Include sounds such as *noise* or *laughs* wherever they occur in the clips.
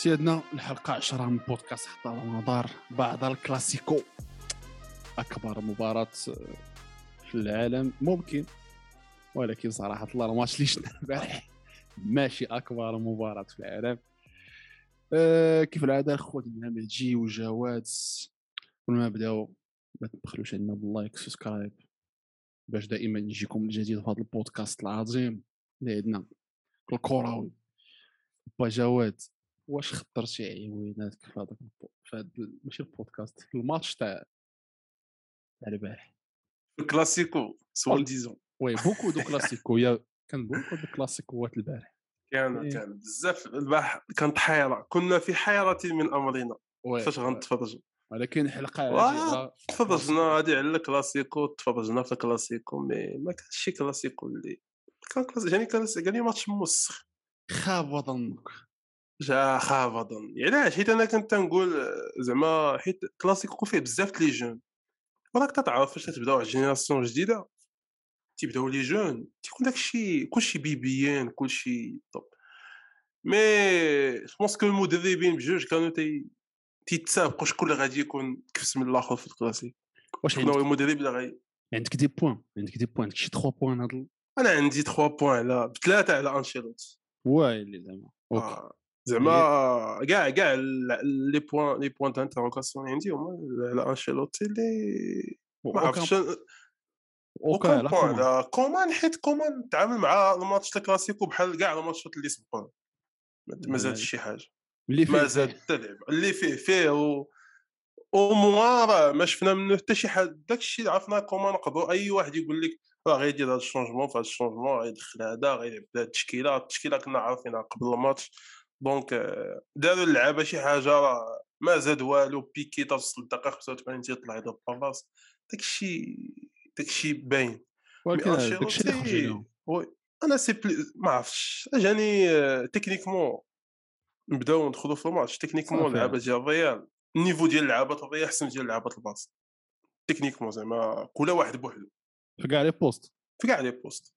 سيادنا الحلقة 10 من بودكاست حتى رمضان بعد الكلاسيكو. أكبر مباراة في العالم. ممكن ولكن صراحة الله الماتش اللي شفنا البارح ماشي أكبر مباراة في العالم. أه كيف العادة خوتنا مهجي وجواد قبل ما نبداو ما تبخلوش علينا بال like subscribe باش دائما يجيكم الجديد في هذا البودكاست العظيم. اللي عندنا الكروي با جواد واش خطرتي عيويناتك في هذاك في هذا ماشي البودكاست الماتش تاع تاع البارح. الكلاسيكو سوال ديزون. وي بوكو دو كلاسيكو يا كان بوكو دو كلاسيكوات البارح. كان إيه. كان بزاف البارح كانت حيرة كنا في حيرة من أمرنا. فاش غنتفرجوا. ولكن حلقة تفرجنا هادي على الكلاسيكو تفرجنا في الكلاسيكو مي ما كانش شي كلاسيكو اللي كان كلاسيكو يعني قال لي ماتش موسخ. خاب ظنك جا اظن يعني علاش؟ حيت أنا كنت نقول زعما حيت كلاسيكو فيه بزاف les jeunes. وراك تتعرف فاش تبداو génération جديدة تيبداو les jeunes تيكون داكشي كلشي bien bien كلشي top. mais je crois que المدربين بجوج كانوا تي تيتسابقوا شكون اللي غادي يكون كفس من الآخر في الكلاسيك. واش عندك؟ المدرب اللي غادي عندك des points عندك des points عندك شي 3 points أنا عندي 3 points على بثلاثه على أنشيلوتي. وايلي زعما. OK آه، زعما كاع كاع les points les points d'interrogation عندي هما على انشيلوتي اللي ما عرفتش OK point كومان. كومان حيت كومان تعامل مع الماتش الكلاسيكو بحال كاع الماتشات اللي سبقوه. ما- زاد شي حاجة. اللي فيه. ما زاد حتى لعب. اللي فيه فيه و au moins راه ما شفنا منه حتى شي حاجة داك الشيء اللي عرفنا كومان نقدروا أي واحد يقول لك راه غيدير هذا ال changement في هذا ال changement غيدخل هذا غيلعب بهذه التشكيلة. التشكيلة كنا عارفينها قبل ال match. donc آه، داروا اللعابة شي حاجة راه ما زاد والو بيكي توصل الدقيقه 85 تيطلع يضرب بالاس داك الشيء داك الشيء باين ولكن mais داك الشيء اللي خرج لهم oui أنا سي بلي ما عرفتش. جاني آه، techniquement نبداو ندخلوا في ال match. techniquement. اللعابه ديال الريال. ال niveau ديال لعابه الريال احسن ديال لعابه البارصا techniquement زعما كل واحد بوحدو. في كاع les postes. في كاع les postes.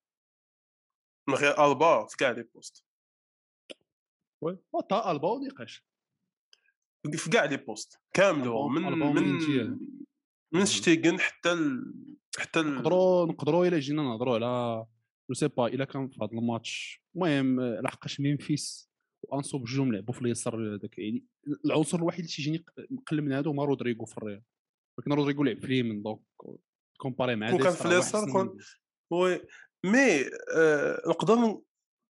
من غير ألبا في كاع les postes. تا البا ونقاش في كاع les postes كاملو من من. من شتيغن حتى ال... حتى ال... نقدروا نقدروا الا جينا نهضروا على je sais pas الا كان في هذا الماتش. المهم لحقاش ميمفيس وانسو بجوج لعبوا في اليسار داك يعني العنصر الوحيد اللي تيجيني مقلب من هذا هما رودريغو في الريال. ولكن رودريغو لعب في اليمين donc comparer مع كون كان في اليسار كون-. oui mais آه نقدر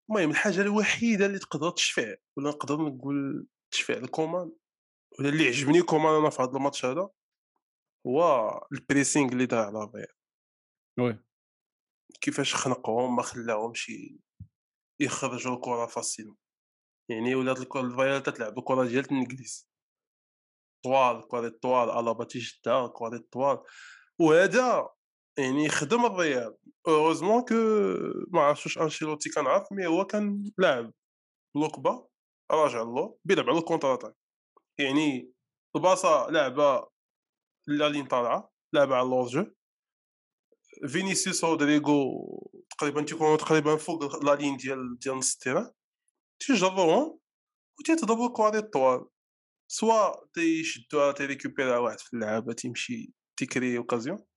المهم الحاجة الوحيدة اللي تقدر تشفع ولا نقدر نقول تشفع لكومان ولا اللي عجبني كومان أنا في هذا الماتش هذا هو ال pressing اللي دار على الريال. oui. كيفاش خنقهم ما خلاهمش يخرجوا الكرة facilement يعني ولات الكره الريال تتلعب الكرة ديال الإنجليز. طوال كره طوال ألابا تيشدها كره طوال وهذا يعني خدم الريال heureusement que ما عرفتش أنشيلوتي كان عارف mais هو كان لاعب با راجع له بيلعب على ال contre-attaque يعني البارصا لعبة la ligne طالعة لعبة على اللور جو. فينيسيوس رودريغو تقريبا تيكونوا تقريبا فوق la ligne ديال ديال نص ال terrain. تيجروهم وتيتضربوا ديال الطوال. soit تيشدوها تيريكوبيرها واحد في اللعابة تيمشي تيكري occasion.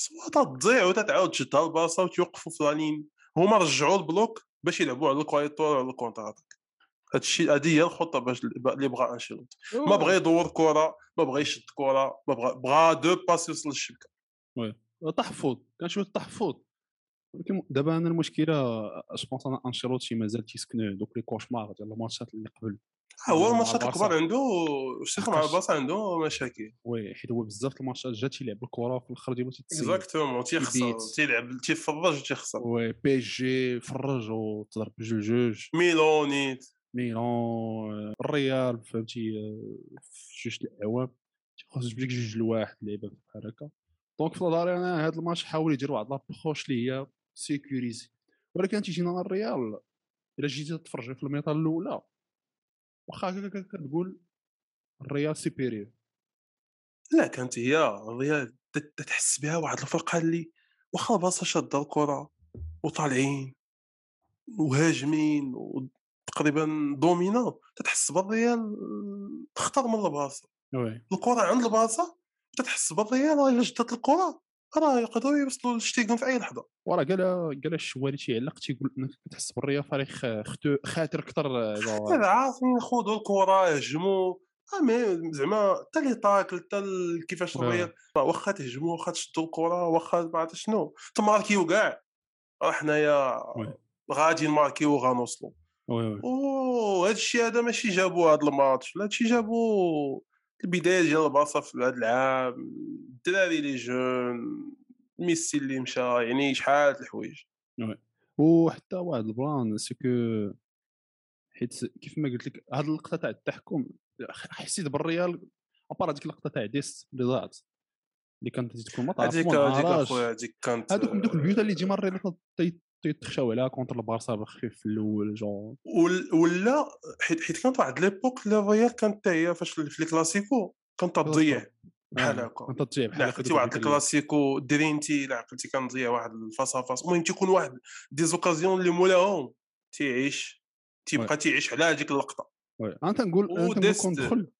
soit تضيع وتتعاود تشدها البارصا في la ligne هما رجعوا ال bloc باش يلعبوا على الطوال وعلى ال contre-attaque هادشي هادي هي الخطة باش اللي بغا أنشيلوتي. ما بغى يدور كرة ما بغى يشد كرة ما بغى بغى deux passes يوصل للشبكه تحفظ كان شوية تحفظ ولكن دابا أنا المشكلة je pense أنا انشيلوتي مازال تيسكنو دوك les cauchemars ديال الماتشات اللي قبل. ها هو مع الماتشات. الكبار عنده شتي مع البارصا عنده مشاكل. oui حيت هو بزاف الماتشات جا تيلعب الكرة وفي الآخر ديالو تيتسيب exactement تيخسر. تيلعب تيفرج وتيخسر oui PSG فرج وتضرب بجوج جوج. ميلونيت ميلان الريال فهمتي آه، في جوج الأعوام. تيخرج بليك جوج لواحد لعيبه بحال هكا donc في نظري أنا هذا الماتش حاول يدير واحد l'approche اللي هي sécurisée ولكن تيجينا الريال الا جيتي تتفرج في الميطه الاولى واخا كتقول الريال supérieur لا كانت هي الريال تحس بها واحد الفرقه اللي واخا البارصا شاده الكره وطالعين وهاجمين تقريبا دومينا تتحس بالريال خطر من oui الكره عند البارسا تتحس بالريال راه الا جدت الكره راه يقدروا يوصلوا للشتيكن في أي لحظة. وراه قال قال الشوالي تيعلق تيقول انك كتحس بالريال فريق خ- خاتر أكثر هذا عارفين ياخذوا الكرة يهجموا. آه، mais زعما حتى لي تاكل حتى كيفاش آه. الريال راه واخا تهجموا واخا تشدوا الكرة واخا ما عرفت شنو. تماركيو كاع راه حنايا. غادي نماركيو وغنوصلوا. oui oui. أوه هذا الشيء هذا ماشي جابوا هذا الماتش لا هادشي جابوا البداية ديال البارسا في هذا العام الدراري les jeunes ميسي اللي مشى يعني شحال د الحوايج. وحتى واحد ال plan c'est que حيت كيف ما قلت لك هاد اللقطة تاع التحكم حسيت بالريال à part هذيك اللقطة تاع Dest اللي ضاعت اللي كانت تكون ما تعرف هذيك هذيك هذيك كانت هذوك من دوك البيوت اللي الريال تي- تيتخشاو عليها contre البارسا بخفيف في الأول جون ول- ولا حيت حيت كانت واحد ليبوك اللي الريال كانت حتى هي فاش في لي كلاسيكو كانت تضيع بحال هكا. انت تجي لا بحال عقلتي واحد الكلاسيكو درينتي لا عقلتي كنضيع واحد الفاس فاس المهم تيكون واحد دي زوكازيون اللي مولاهم. تيعيش تيبقى تيعيش على هذيك اللقطة. وي. أنا تنقول أنا تنقول وديست- كون ندخل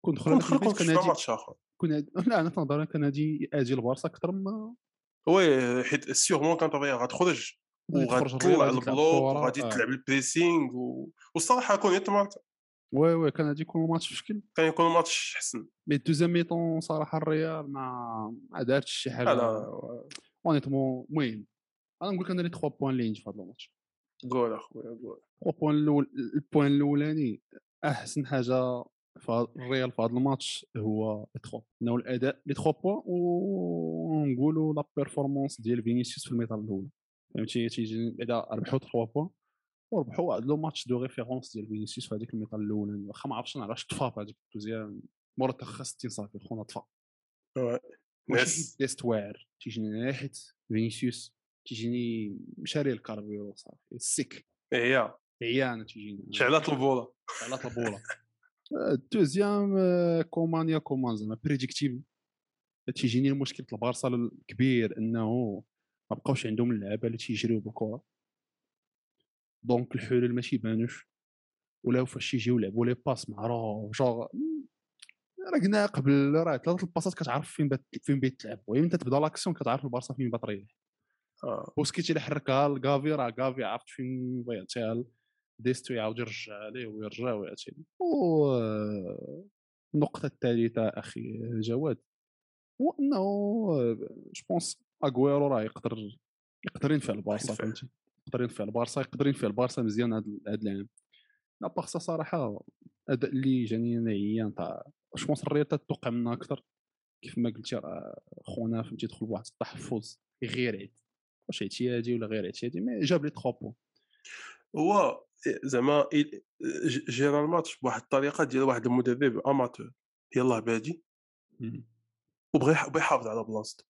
كون ندخل كون أنا دخل في البيت كنت كان في هادي ماتش آخر. هادي لا أنا تنظر كان هادي أجي البارسا أكثر ما وي حيت سيغمون كانت غتخرج. غادي وغادي تخرج تطلع الريال، غادي تلعب ال bloc وغادي آه. تلعب ال pressing و... والصراحة كون يتمرت oui oui كان هادي يكون ماتش في شكل كان يكون الماتش حسن mais deuxième mi-temps صراحة الريال ما ما دارتش شي حاجة l'honnêtement المهم أنا نقول لك أنا لي 3 points اللي في هذا الماتش. قول أخويا قول. 3 points الأول ال point الأولاني أحسن حاجة في الريال في هذا الماتش هو les 3 إنه الأداء les 3 points ونقولوا la performance ديال فينيسيوس في ال mi-temps الاولى فهمتي؟ تيجي بعدا ربحوا 3 بوان وربحوا واحد لو ماتش دو ريفيرونس ديال فينيسيوس في هذيك الميطان الاولاني واخا ما عرفتش أنا علاش طفى في هذيك الدوزيام. مورا تخا 60 صافي خونا طفى. ماشي ديست واعر؟ تيجيني ناحية فينيسيوس تيجيني مشاري الكاربيرو صافي سيك. هي. عيانه تيجيني. شعلات البوله على طبوله الدوزيام آه، كومان يا كومان زعما بريديكتيف تيجيني ديال البارسا الكبير إنه ما بقاوش عندهم اللعابة اللي تيجريو بالكرة. دونك الحلول ماشي بانوش ولاو فاش يجيو يلعبوا لي باس معروف جوغ راه قلنا قبل راه ثلاثة الباسات كتعرف فين بات فين بيت تلعب. المهم تبدا لاكسيون كتعرف البارسا فين بات تريح. آه. بوسكيتي اللي حركها لكافي راه كافي عرفت فين بغا يعطيها ديستو يعاود يرجع عليه ويرجع ويعطي. و النقطة الثالثة أخي جواد هو أنه جو بونس أغويرو راه يقدر يقدر ينفع البارسا. فهمتي؟ يقدر ينفع البارسا يقدر ينفع البارسا مزيان هذا العام. لاباغ سا صراحة أداء اللي جاني أنا عيان تاع بونس الريال تتوقع منها أكثر. كيف ما قلتي راه خونا فهمتي يدخل بواحد التحفظ غير عيد واش اعتيادي ولا غير اعتيادي مي جاب لي 3 بوان هو زعما géra ال match بواحد الطريقة ديال واحد المدرب amateur يلاه بادي. وبغى يح- بغى يحافظ على بلاصتو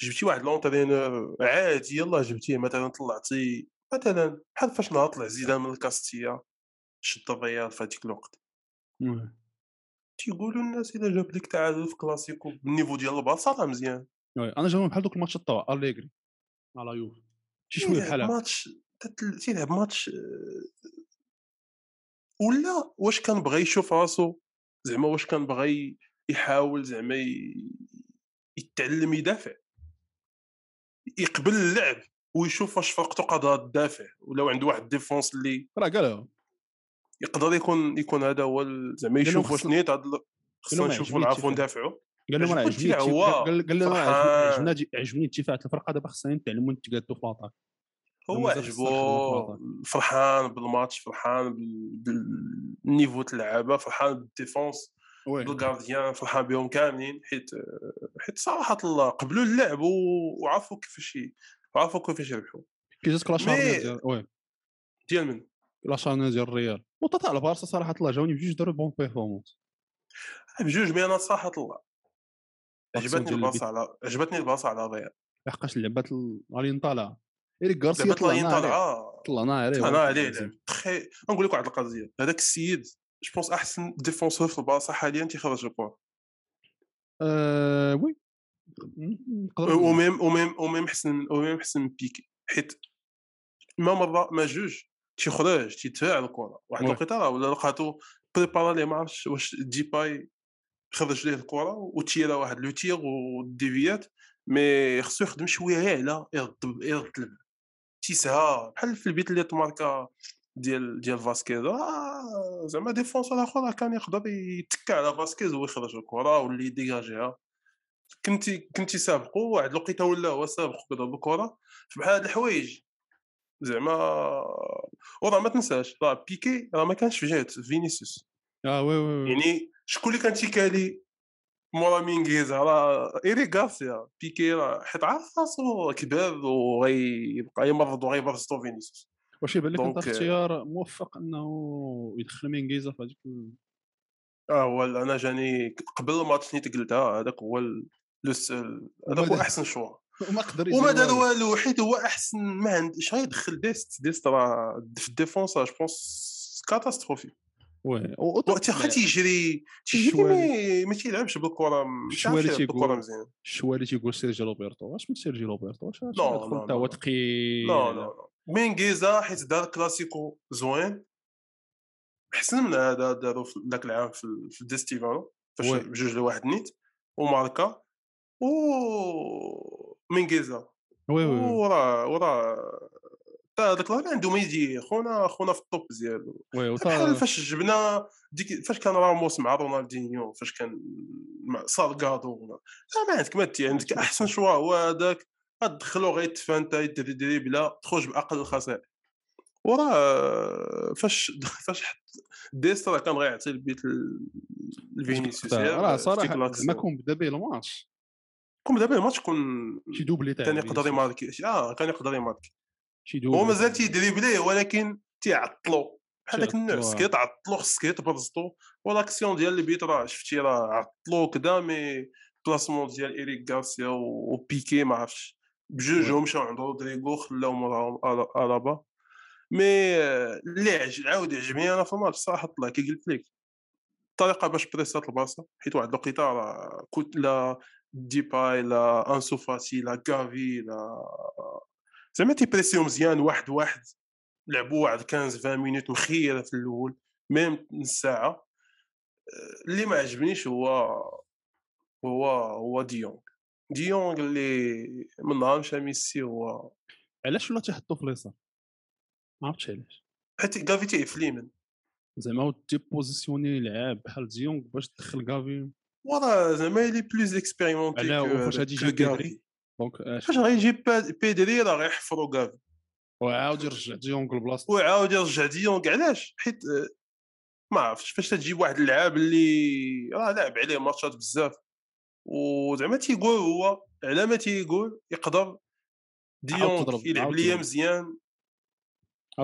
جبتي واحد l'entraîneur عادي يلاه جبتيه مثلا طلعتي مثلا بحال فاش نهار طلع زيدان من الكاستيا شد الريال في هذيك الوقت. تيقولوا الناس الا جاب لك تعادل في كلاسيكو بال niveau ديال البارسا راه مزيان. أنا جاوب بحال دوك الماتش الطوا أليغري على يوف شي شوية بحال هكا. ماتش تيلعب ماتش آه، ولا واش كان بغى يشوف راسو زعما واش كان بغى يحاول زعما يتعلم يدافع. يقبل اللعب ويشوف واش فرقته قادره تدافع ولا عنده واحد défense اللي راه قالها يقدر يكون يكون هذا هو زعما يشوف واش نيت خصنا نشوفوا نعرفوا. ندافعوا قال لهم راه عجبني قال لهم عجبنا عجبني تاع الفرقه دابا خصنا نتعلموا نتقادوا في l'attaque هو عجبو فرحان بالماتش فرحان بال- بال niveau تاع اللعابه فرحان بال défense oui. بال gardien فرحان بهم كاملين حيت حيت صراحة الله قبلوا اللعب وعرفوا كيفاش وعرفوا كيفاش يربحوا كي جاتك la charnière ديال oui. ديال من؟ la charnière ديال الريال. وتا تاع البارسا صراحة الله جاوني بجوج داروا bonne performance. بجوج مي أنا صراحة الله. عجبتني ديال الباص على عجبتني الباص على الريال. لحقاش اللعبات غاديين طالعه ايريك غارسيا طلعنا عليه. طالعه طلعنا عليه والله عليه تخي نقول لك واحد القضية. هذاك السيد جو بونس احسن ديفونسور في الباصه حاليا تيخرج الكره وي. وميم وميم وميم حسن وميم حسن من بيكي حيت ما مره ما جوج تيخرج تيدفع الكره واحد. الوقيته راه ولا لقاتو بريبارا ليه ما عرفتش واش ديباي خرج ليه الكره وتيرا واحد لو تيغ وديفيات مي خصو يخدم شوية على يرد يرد تيسها بحال في البيت اللي تماركا ديال ديال فاسكيز. آه زعما ديفونسور آخر كان يقدر يتكا على فاسكيز ويخرج الكره واللي يديجاجيها كنتي كنتي سابقو واحد الوقيته ولا هو سابق كذا بالكره فبحال هاد الحوايج. زعما وراه ما تنساش راه بيكي راه ما كانش في جهة فينيسيوس. آه oui oui oui. يعني شكون اللي كان تيكالي مورا مينغيزا راه إيريك غارسيا. بيكي راه حيت عارف راسو كبر وغيبقى يمرض وغيبرزطو فينيسيوس. واش يبان لك أنت donc- اختيار موفق إنه يدخل مينغيزا في هذيك آه هو أنا جاني قبل الماتش نيت قلتها هذاك هو ال- le seul هذاك هو أحسن choix. وما قدر وما دار والو. حيت هو أحسن ما عند اش غيدخل ديست؟ ديست راه في الديفونس جو بونس كاتاستروفي وي وقت واخا تيجري تيجري. ما- تيلعبش بالكرة الشوالي بالكرة تيقول- الشوالي تيقول سيرجي روبرتو واش من سيرجي روبرتو واش لا، لا، هو لا. ثقيل لا. لا مينغيزا حيت دار كلاسيكو زوين. احسن من هذا دارو في ذاك العام في, في فاش. بجوج لواحد نيت وماركا. و مينغيزا وي وي وي. وراه وراه تا هذاك الوقت عنده ما يدير خونا خونا في الطوب ديالو. وي بحال فاش جبنا ديك فاش كان راموس مع رونالدينيو فاش كان مع سالغادو ما عندك ما عندك أحسن شوا هو هذاك. غتدخلو غيتفى انت يدير دريبلا تخرج باقل الخسائر. وراه فاش *laughs* فاش حط ديست راه كان غيعطي البيت لفينيسيوس غير راه صراحة l'action. كون بدأ به الماتش. كون دابا الماتش كون شي doublé تاع كان يقدر. يماركي. آه كان يقدر يماركي. شي دوبلي هو مازال تاع- تيدريبليه ولكن تيعطلو. بحال داك آه. سكيت عطلو خصك تبرزطو و l'action ديال البيت راه شفتي راه عطلو كدا mais placement ديال ايريك غارسيا وبيكي ما عرفتش. بجوجهم مشاو عند رودريغو خلاهم وراهم ألا- الابا mais اللي عاود يعجبني أنا في الماتش صراحة طلع كي قلت لك. الطريقة باش بريسات البارسا حيت واحد الوقيتة راه كنت لا ديباي لا أنسو فاتي لا كافي لا زعما تيبريسيو مزيان واحد واحد. لعبوا واحد 15 20 مينوت مخيرة في الأول même نص ساعة. آه، اللي ما عجبنيش هو هو هو ديونغ ديونغ اللي من نهار مشى ميسي هو علاش ولا تيحطو في اليسار ما عرفتش علاش. حيت كافي تيعرف اليمين زعما هو تيبوزيسيوني لعاب بحال ديونغ باش تدخل كافي وراه زعما les plus expérimentés علاه وفاش غادي يجي بيدري donc اش فاش غيجي بيدري راه غيحفرو كافي وعاود يرجع ديونغ لبلاصتو وعاود يرجع ديونغ علاش؟ حيت آه، ما عرفتش. فاش تجيب واحد اللعاب اللي راه لعب عليه ماتشات بزاف. وزعما تيقول هو على ما تيقول يقدر تضرب، يلعب ليا. مزيان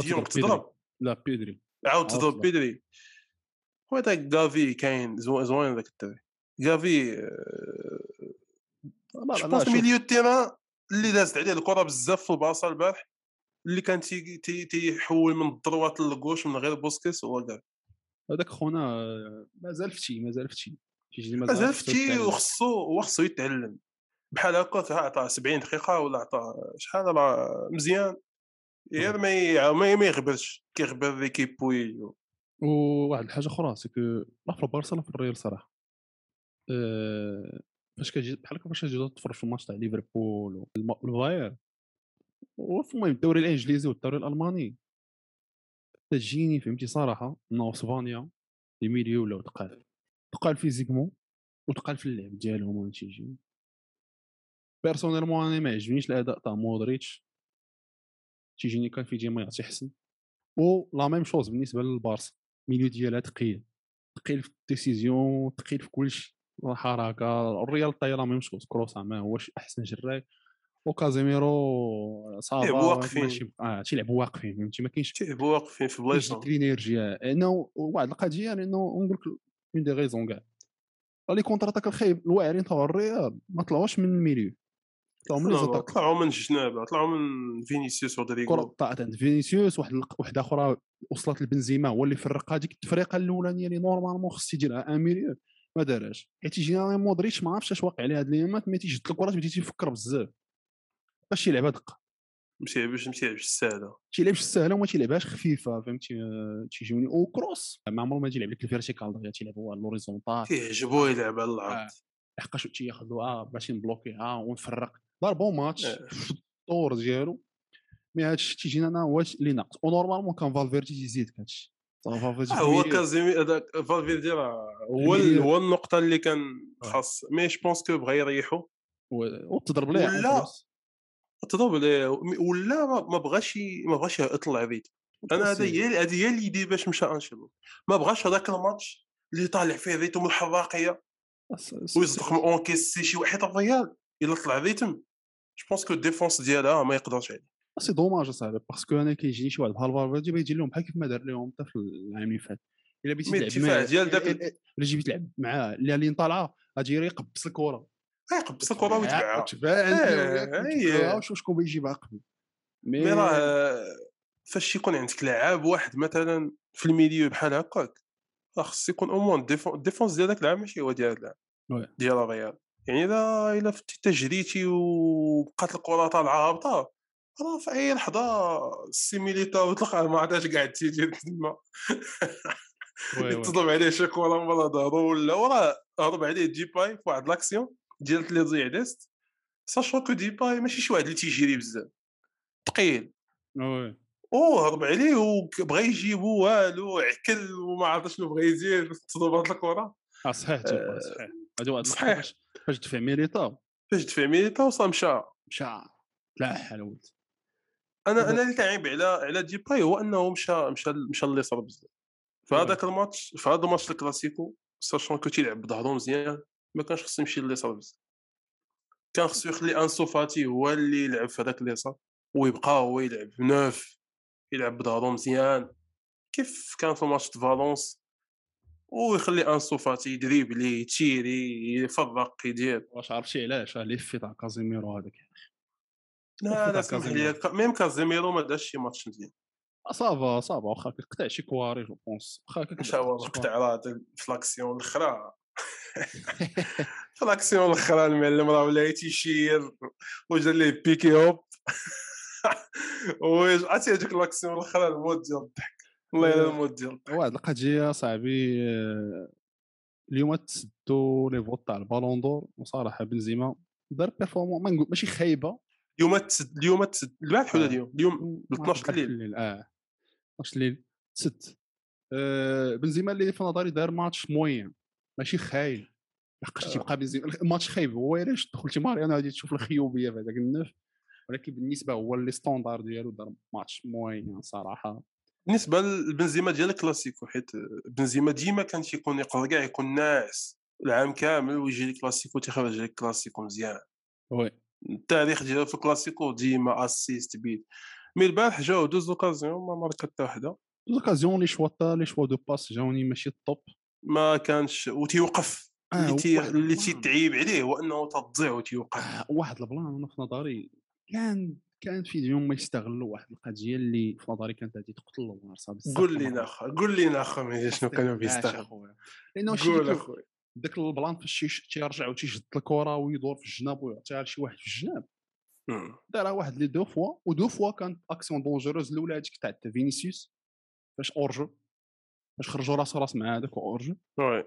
ديونغ تضرب لا بيدري. عاود تضرب. بيدري. وهذاك كافي كاين زوين ذاك الدري. كافي آه، لا je le pense شوف. ميليو تيران اللي دازت عليه الكرة بزاف في البلاصه البارح اللي كان تي- تي- تيحول من ال droite لل gauche من غير بوسكيس هو كافي هذاك خونا آه، مازال فتي مازال فتي تيجي مازال فتي وخصو وخصو يتعلم. بحال هكا عطاه 70 دقيقة ولا عطاه شحال راه مزيان. غير ما ما ما يغبرش كيغبر l'équipe puis وواحد الحاجة أخرى c'est que لا في البارسا لا في الريال صراحة. أه فاش كتجي بحال هكا فاش كتجي تتفرج في الماتش تاع ليفربول والبايرن وفي المهم الدوري الإنجليزي والدوري الألماني. تجيني فهمتي صراحة انه أسبانيا les milieux ولاو تقال. تقال physiquement وتقال في اللعب ديالهم وين تيجي personnellement أنا ما عجبنيش الأداء تاع مودريتش. تيجيني كان في ديما يعطي حسن. و la même chose بالنسبة للبارسا. milieu ديالها ثقيل ثقيل في ال décision ثقيل في كلشي. الحركة الريال الطايره même chose كروسا ما هوش أحسن جراي. وكازيميرو ça va واقفين. ماشي آه تيلعبوا واقفين فهمتي؟ ما كاينش تيلعبوا واقفين في بلايصهم. ديك الانرجيا إنه واحد القضية لأنه نقول لك une des raisons كاع les contre-attaques الخايب الواعرين تاع الريال ما طلعوش من ال milieu طلعوا من زاتاك طلعوا من الجناب طلعوا من فينيسيوس الكره رودريغو طلعت عند فينيسيوس واحد واحدة أخرى وصلت لبنزيما هو اللي فرق هذيك التفريقه الأولانية اللي normalement خص يديرها un milieu ما دارهاش حيت يجينا مودريتش ما عرفتش اش واقع عليه هاد الأيامات ملي تيجد الكره تبدا تيفكر بزاف. باش يلعبها دقه ما تيلعبش ما تيلعبش السهله تيلعبش السهله وما تيلعبهاش خفيفة فهمتي؟ آه، تيجيوني. وكروس ما عمره ما تيلعب. لك ال vertical دغيا تيلعب. هو ال l'horizontal كيعجبو يلعب على العرض آه. لحقاش تياخذوها باش نبلوكيها ونفرق. دار bon match آه. في الطور ديالو. mais هادشي تيجينا أنا هو اللي ناقص و normalement كان فالفيردي تيزيد آه، هو. كازيمي هذاك فالفيردي راه هو. هو النقطة اللي كان آه. خاص. mais je pense que بغا يريحو. وتضرب ليه ولا- تضرب ولا ما- بغاش ما بغاش يطلع ال rythme أنا هذا هي هذه هي اللي يدير باش مشى انشيلوتي ما بغاش هذاك الماتش اللي طالع فيه ال rythme الحراقيه ويصدق encaissé شي واحد الريال إلا طلع ال rythme je pense que ال défense ديالها ما يقدرش عليه. c'est dommage أصاحبي parce que أنا كيجيني شي واحد بحال فالفيردي بغا يدير لهم بحال كيف ما دار لهم حتى في العام اللي فات. إلا بغيتي تلعب معاه ديال داك ال- إلا جيتي تلعب معاه اللي طالعة غادي يقبس الكرة. يقبس الكرة ويتبعها تبان إيه، هي. واش شكون بيجيبها قبل mais راه فاش يكون عندك لاعب واحد مثلا في ال milieu بحال هكاك راه خص يكون au moins ال défense ديال داك اللاعب ماشي هو ديال اللاعب. ديال الريال. يعني الا الا فتي تجريتي وبقات الكرة طالعة هابطة راه في أي لحظة السيميليتا وتلقى ما عرفتش قاعد تيجي تما. *laughs* تضرب عليه شي كرة من ظهرو ولا وراه هرب عليه ديباي في واحد l'action. ديال لي ضيع ديست sachant que ديباي ماشي شي واحد اللي تيجري بزاف ثقيل oui. أو هرب عليه وبغى يجيبو والو عكل وما عرف شنو بغى يدير تضرب هاد الكرة. آه صحيح تيبقى صحيح. هادو واحد صحيح. فاش- دفع ميليتا فاش دفع ميليتا وصا مشى. مشى. لا حل ولد أنا هذا- أنا اللي كنعيب على على ديباي هو أنه مشى مشى مشى اليسار بزاف. في هذاك الماتش في هذا الماتش الكلاسيكو sachant que تيلعب بظهرو مزيان. ما كانش خصو يمشي لليسار بزاف كان خصو يخلي انسو فاتي هو اللي يلعب في هذاك اليسار ويبقى هو يلعب ب neuf يلعب بظهرو مزيان. كيف كان في ماتش فالونس؟ ويخلي انسو فاتي يدريبلي يتيري يفرق يدير. واش عرفتي علاش؟ راه ليفي تاع كازيميرو هذاك لا لا سمح لي. même كازيميرو ما داش شي ماتش مزيان. ça va ça va واخا قطع شي كواري je pense. واخا هكاك مش هو شي قطع راه في l'action الأخرى. l'action الاخرى المعلم راه ولا تيشير وجا ليه بيكي hop ويج عرفتي هذيك l'action الاخرى ال mode ديال الضحك والله الا المود ديال الضحك واحد القضية صاحبي اليوم تسدوا les votes تاع ال ballon d'or وصراحه بنزيما دار performance ماشي خايبه اليوم تسد اليوم تسد البارح ولا. اليوم اليوم ما 12 عرفت الليل. آه 12 الليل آه بنزيما اللي في نظري دار match moyen ماشي خايب. لحقاش آه. تيبقى بنزيما الماتش خايب. هو علاش دخلتي ماريانو غادي تشوف الخيوبيه في هذاك النف ولكن بالنسبة هو le standard ديالو دار match moyen صراحة. بالنسبة لبنزيما ديال الكلاسيكو حيت بنزيما ديما كان تيكون يقدر كاع يكون ناعس العام كامل ويجي الكلاسيكو تيخرج لك كلاسيكو مزيان. oui. التاريخ ديالو في الكلاسيكو ديما assist but mais البارح جاو deux occasions ما ماركا حتى وحده l'occasion les choix les choix de passe جاوني ماشي ال top ما كانش وتيوقف آه، اللي, تي... اللي. تيتعيب عليه هو انه تضيع وتيوقف آه، واحد ال plan أنا في نظري كان كان في اليوم ما يستغلوا واحد القضية اللي في نظري كانت غادي تقتل البارسا بزاف قول. لينا قول لينا اخو مهدي شنو كانوا. لأنه شي قول اخويا داك ال plan فاش تيرجع وتيشد الكرة ويدور في الجناب ويعطيها لشي واحد في الجناب. دارها واحد les deux fois و deux fois كانت action dangereuse الاولى هذيك تاع فينيسيوس فاش أراوجو فاش خرجوا راس راس مع هذاك أراوجو oui.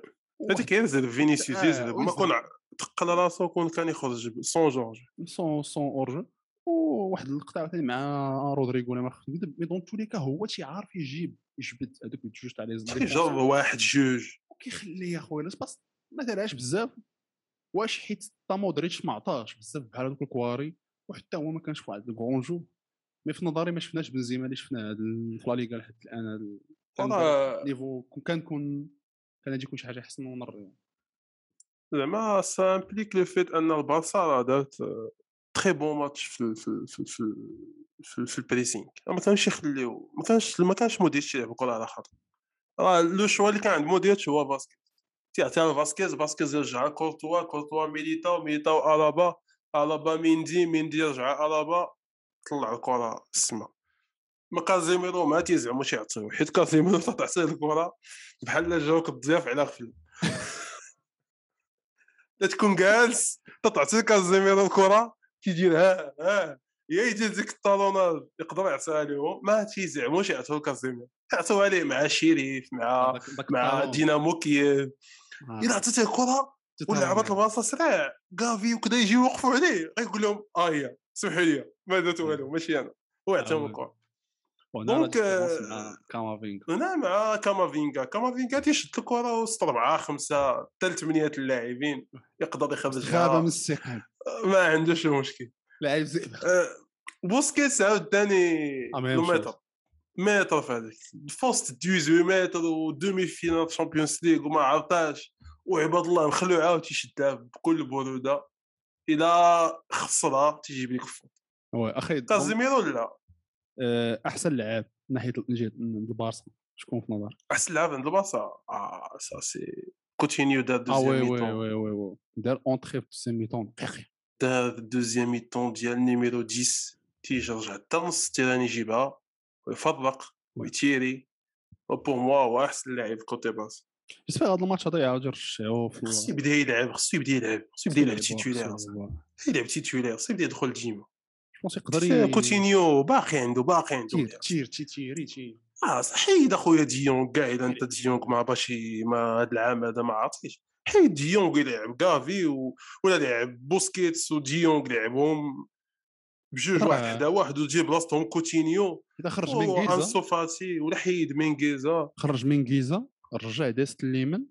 هذيك زاد فينيسيوس آه، يزرب ما. كون تقل راسو كون كان يخرج sans جورج. sans sans أراوجو. وواحد اللقطة عاوتاني مع رودريغو ولا ما خفت نكذب mais dans tous les cas هو تيعرف يجيب يجبد هذوك الجوج تاع لي تيجرب واحد جوج. وكيخليه اخويا لاس ما دارهاش بزاف. واش حيت تا مودريتش ما عطاش بزاف بحال هذوك الكواري. وحتى هو ما كانش واحد ال grand jeu mais في نظري ما شفناش بنزيما اللي شفنا هاد ال- في لا ليغا لحد الآن niveau كون كان كون كان يكون شي حاجة احسن ونريو زعما ça implique le fait أن البارسا راه دارت très bon match في في في ال- في ال- في, ال- في ال pressing ما كانش يخليو ما كانش ما كانش مودريتش يلعب الكره على خاطر. راه le choix اللي كان عند مودريتش هو فاسكيز تيعطيها لفاسكيز فاسكيز يرجع كورتوا كورتوا ميليتاو ميليتاو ألابا ألابا ميندي ميندي يرجع ألابا طلع الكرة السما ما كازيميرو ما تيزعموا يعطيو. حيت كازيميرو تعطيه الكره بحال جاوك الضياف على غفلة. *laughs* لا تكون جالس تعطي كازيميرو الكره تيدير ها ها يا يدير ديك ال talonnage يقدر يعطيها لهم ما تيزعموش يعطيو كازيمير يعطيوها ليه مع شيريف مع مع. دينامو كييف. آه، إلا عطيتيه الكره ولا. عبط البلاصه سريع كافي وكذا يجي يوقفوا عليه. غيقول لهم آه هي سمحوا لي ما درت والو ماشي أنا. ويعطيهم آه. الكره donc، كامافينغا هنا مع كامافينغا كامافينغا تيشد الكره وسط اربعه خمسه حتى لثمانيه اللاعبين يقدر غابه من السيقان ما عندوش مشكل لاعب زئبق آه، بوسكيتس عاوتاني. متر متر في هذاك في وسط 18 متر و demi-finale Champions League وما عرفاش وعباد الله نخلوه عاود تيشدها بكل بروده إلى خسرها تيجيب لك الفوت oui أخي كازيميرو لا أحسن لاعب من ناحية البارسا. شكون في نظرك؟ أحسن لاعب عند البارسا؟ آه سا سي كوتينيو دار deuxième oui oui oui oui دار entrée في ال deuxième mi-temps دقيقي دار deuxième mi-temps ديال numéro 10 تيجي رجع حتى نص ال terrain يجيبها ويفرق ويتيري و pour moi هو أحسن لاعب كوتي باس j'espère هذا الماتش هذا يعاود يرشحوه في خصو يبدأ يلعب خصو يبدأ يلعب خصو يبدأ يلعب titulaire يلعب titulaire خصو يبدأ يدخل ديما je pense يقدر كوتينيو باقي عنده باقي عنده tir. tir tir تيري tir آه حيد أخويا ديونغ كاع اذا أنت ديونغ ما باش ي- ما هذا العام هذا ما عرفتيش. حيد ديونغ يلعب كافي و... ولا لعب بوسكيتس وديونغ لعبهم بجوج واحد حدا واحد وتجيب بلاصتهم كوتينيو. إذا خرج وانسو مينغيزا. فاتي ولا حيد مينغيزا. خرج مينغيزا رجع داست اليمن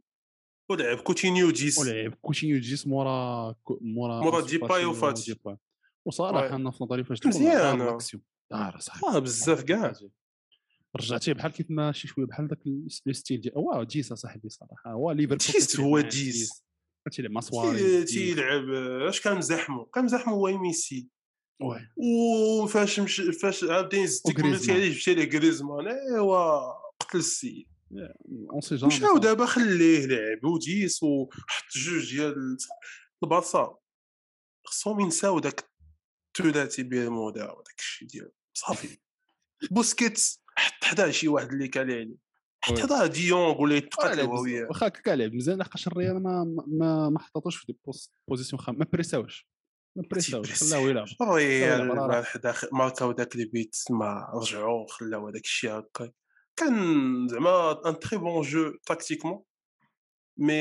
ولعب كوتينيو juste. ولعب كوتينيو juste مورا مورا مورا ديباي فاتي وفاتي. وصراحة. أنا في نظري فاش مزيان. الاكسيون دار صاحبي آه بزاف كاع. رجعتيه بحال كيف ما شي شوية بحال ذاك لو ستيل ديال واه جيس صاحبي صراحة هو ليفربول جيس هو جيس. تيلعب مع سواريز تيلعب اش كان مزاحمو؟ كان مزاحمو هو ميسي. وفاش مش فاش عاوتاني كملتي وغريزمان. عليه جبتي ليه غريزمان. إيوا قتل السيد. اون سي جامي مشاو دابا خليه لعب وديس وحط جوج ديال البارسا خصهم ينساو داك الثلاثي بيرمودا وداك الشيء ديال صافي بوسكيتس حط حدا شي واحد اللي كان عليه حط oui. حدا ديونغ ولا يتقاتل هو. وياه واخا هكا لعب مزيان لحقاش الريال ما ما ما حطاتوش في des postes position خام ما بريساوش ما بريساوش خلاوه يلعب الريال داخل ماركاو داك ال but ما رجعوا خلاو هذاك الشيء هكا كان زعما un très bon jeu tactiquement mais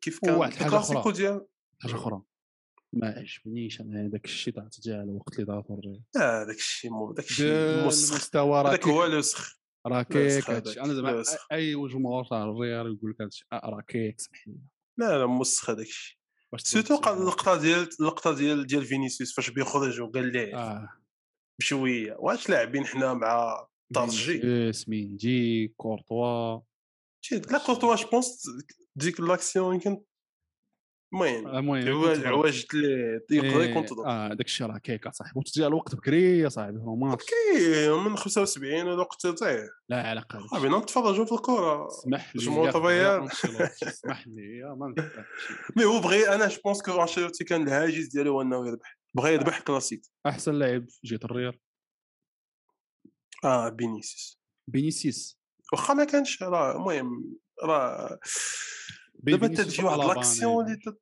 كيف كان الكلاسيكو أخرى. ديال حاجة أخرى ما عجبنيش أنا هذاك الشيء تاع تجاه الوقت اللي ضاعت الريال لا داك الشيء داك الشيء المستوى راه هو الوسخ راه وسخ كيك هذاك، هادشي. أنا زعما. أي جمهور تاع الريال يقول لك هادشي آه، راه كيك سمح لي لا لا موسخ هذاك الشيء. سيرتو اللقطة ديال اللقطة ديال ديال فينيسيوس فاش بيخرج وقال ليه آه. بشوية. واش لاعبين حنا مع طرجي ميندي كورتوا. لا كورتوا جو بونس ديك لاكسيون يمكن المهم المهم عواجت ليه يقدر يكون تضرب آه داك الشيء راه كيك أصاحبي. وتجي الوقت بكري يا صاحبي في الماتش OK من 75 الوقت تاعي لا علاقه هادشي. صافي نتفرجوا في الكره اسمح لي جمهور طبيعي. اسمح لي يا ما هادشي. mais هو بغي أنا je pense que أنشيلوتي كان الهاجس ديالو هو إنه يربح بغى يربح كلاسيك. أحسن لاعب في جهه الريال. آه فينيسيوس فينيسيوس واخا ما كانش راه المهم راه دابا تجي واحد l'action أنا اللي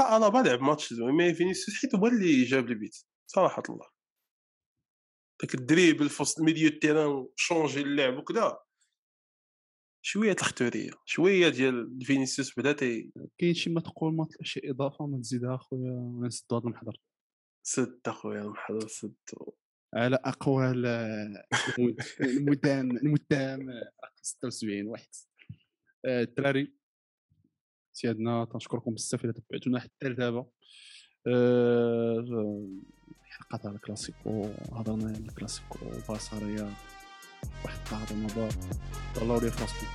آه أنا لعب ماتش زوين mais فينيسيوس حيت هو اللي جاب البيت صراحة الله. داك الدريبل في وسط ميديو التيران شونجي اللعب وكذا شوية تختوريه شوية ديال فينيسيوس بدا تي كاين شي ما تقول ما طلع شي إضافة ما تزيدها أخويا ونسدو هذا المحضر. سد أخويا المحضر سد. على اقوال المد- المدام المدام آه، رقم 76 واحد. آه، الدراري سيادنا تنشكركم بزاف إلا تبعتونا حتى لدابا آه، حلقة تاع الكلاسيكو هضرنا على الكلاسيكو ريال واحد بعض النظر طلعوا لي في راسكم